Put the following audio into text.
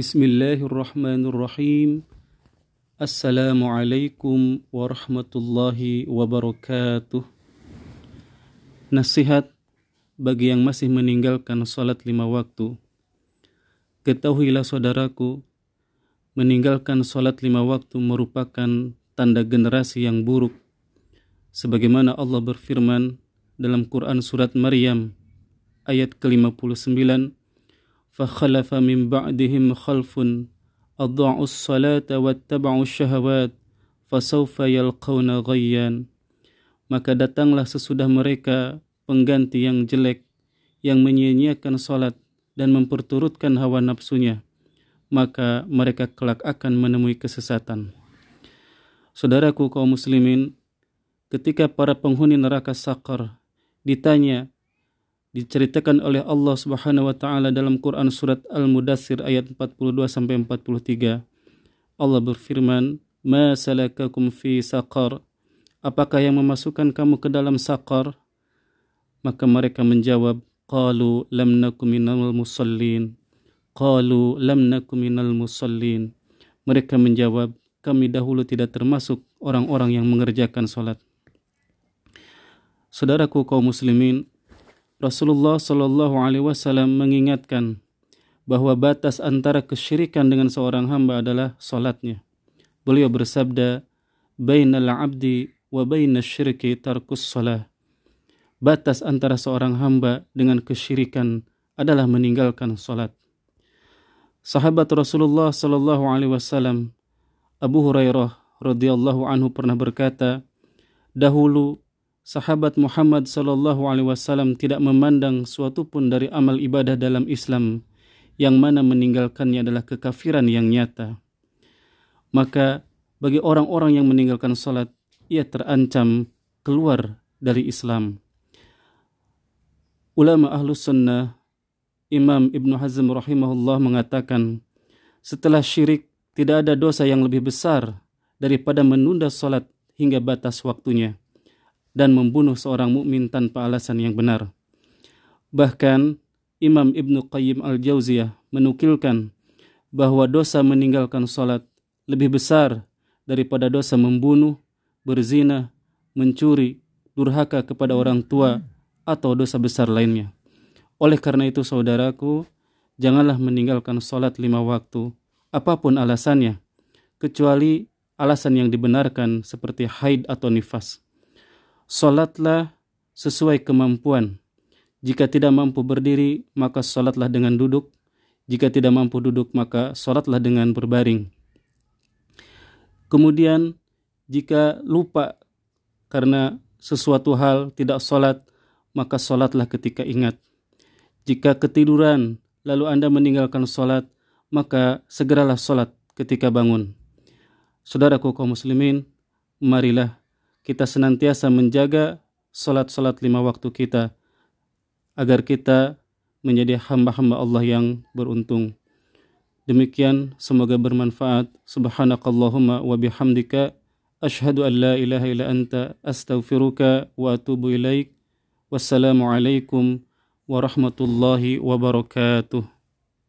Bismillahirrahmanirrahim. Assalamualaikum warahmatullahi wabarakatuh. Nasihat bagi yang masih meninggalkan salat lima waktu. Ketahuilah saudaraku, meninggalkan salat lima waktu merupakan tanda generasi yang buruk. Sebagaimana Allah berfirman dalam Quran surat Maryam ayat ke-59 فخلف من بعدهم خلف أضاعوا الصلاة واتبعوا الشهوات فسوف يلقون غيان maka datanglah sesudah mereka pengganti yang jelek yang menyia-nyiakan salat dan memperturutkan hawa nafsunya maka mereka kelak akan menemui kesesatan Saudaraku kaum muslimin ketika para penghuni neraka sakar ditanya diceritakan oleh Allah Subhanahu wa taala dalam Quran surat Al-Mudathir ayat 42 sampai 43. Allah berfirman, "Ma salakakum fi saqar?" Apakah yang memasukkan kamu ke dalam saqar? Maka mereka menjawab, "Qalu lam nakum minal musallin." Qalu lam nakum minal musallin. Mereka menjawab, kami dahulu tidak termasuk orang-orang yang mengerjakan salat. Saudaraku kaum muslimin, Rasulullah Shallallahu Alaihi Wasallam mengingatkan bahwa batas antara kesyirikan dengan seorang hamba adalah solatnya. Beliau bersabda, "Bainal abdi wa bainal syirki tarkus salah." Batas antara seorang hamba dengan kesyirikan adalah meninggalkan solat. Sahabat Rasulullah Shallallahu Alaihi Wasallam Abu Hurairah radhiyallahu anhu pernah berkata, dahulu sahabat Muhammad sallallahu alaihi wasallam tidak memandang suatu pun dari amal ibadah dalam Islam yang mana meninggalkannya adalah kekafiran yang nyata. Maka bagi orang-orang yang meninggalkan salat ia terancam keluar dari Islam. Ulama Ahlus Sunnah Imam Ibn Hazm rahimahullah mengatakan setelah syirik tidak ada dosa yang lebih besar daripada menunda salat hingga batas waktunya dan membunuh seorang mukmin tanpa alasan yang benar. Bahkan Imam Ibn Qayyim Al-Jauziyah menukilkan bahwa dosa meninggalkan salat lebih besar daripada dosa membunuh, berzina, mencuri, durhaka kepada orang tua atau dosa besar lainnya. Oleh karena itu saudaraku, janganlah meninggalkan salat lima waktu, apa pun alasannya, kecuali alasan yang dibenarkan seperti haid atau nifas. Salatlah sesuai kemampuan. Jika tidak mampu berdiri, maka salatlah dengan duduk. Jika tidak mampu duduk, maka salatlah dengan berbaring. Kemudian, jika lupa karena sesuatu hal tidak salat, maka salatlah ketika ingat. Jika ketiduran, lalu Anda meninggalkan salat, maka segeralah salat ketika bangun. Saudaraku kaum muslimin, marilah kita senantiasa menjaga salat-salat lima waktu kita agar kita menjadi hamba-hamba Allah yang beruntung. Demikian semoga bermanfaat. Subhanakallahumma wa bihamdika asyhadu an la ilaha illa anta astaghfiruka wa atubu ilaik. Wassalamualaikum warahmatullahi wabarakatuh.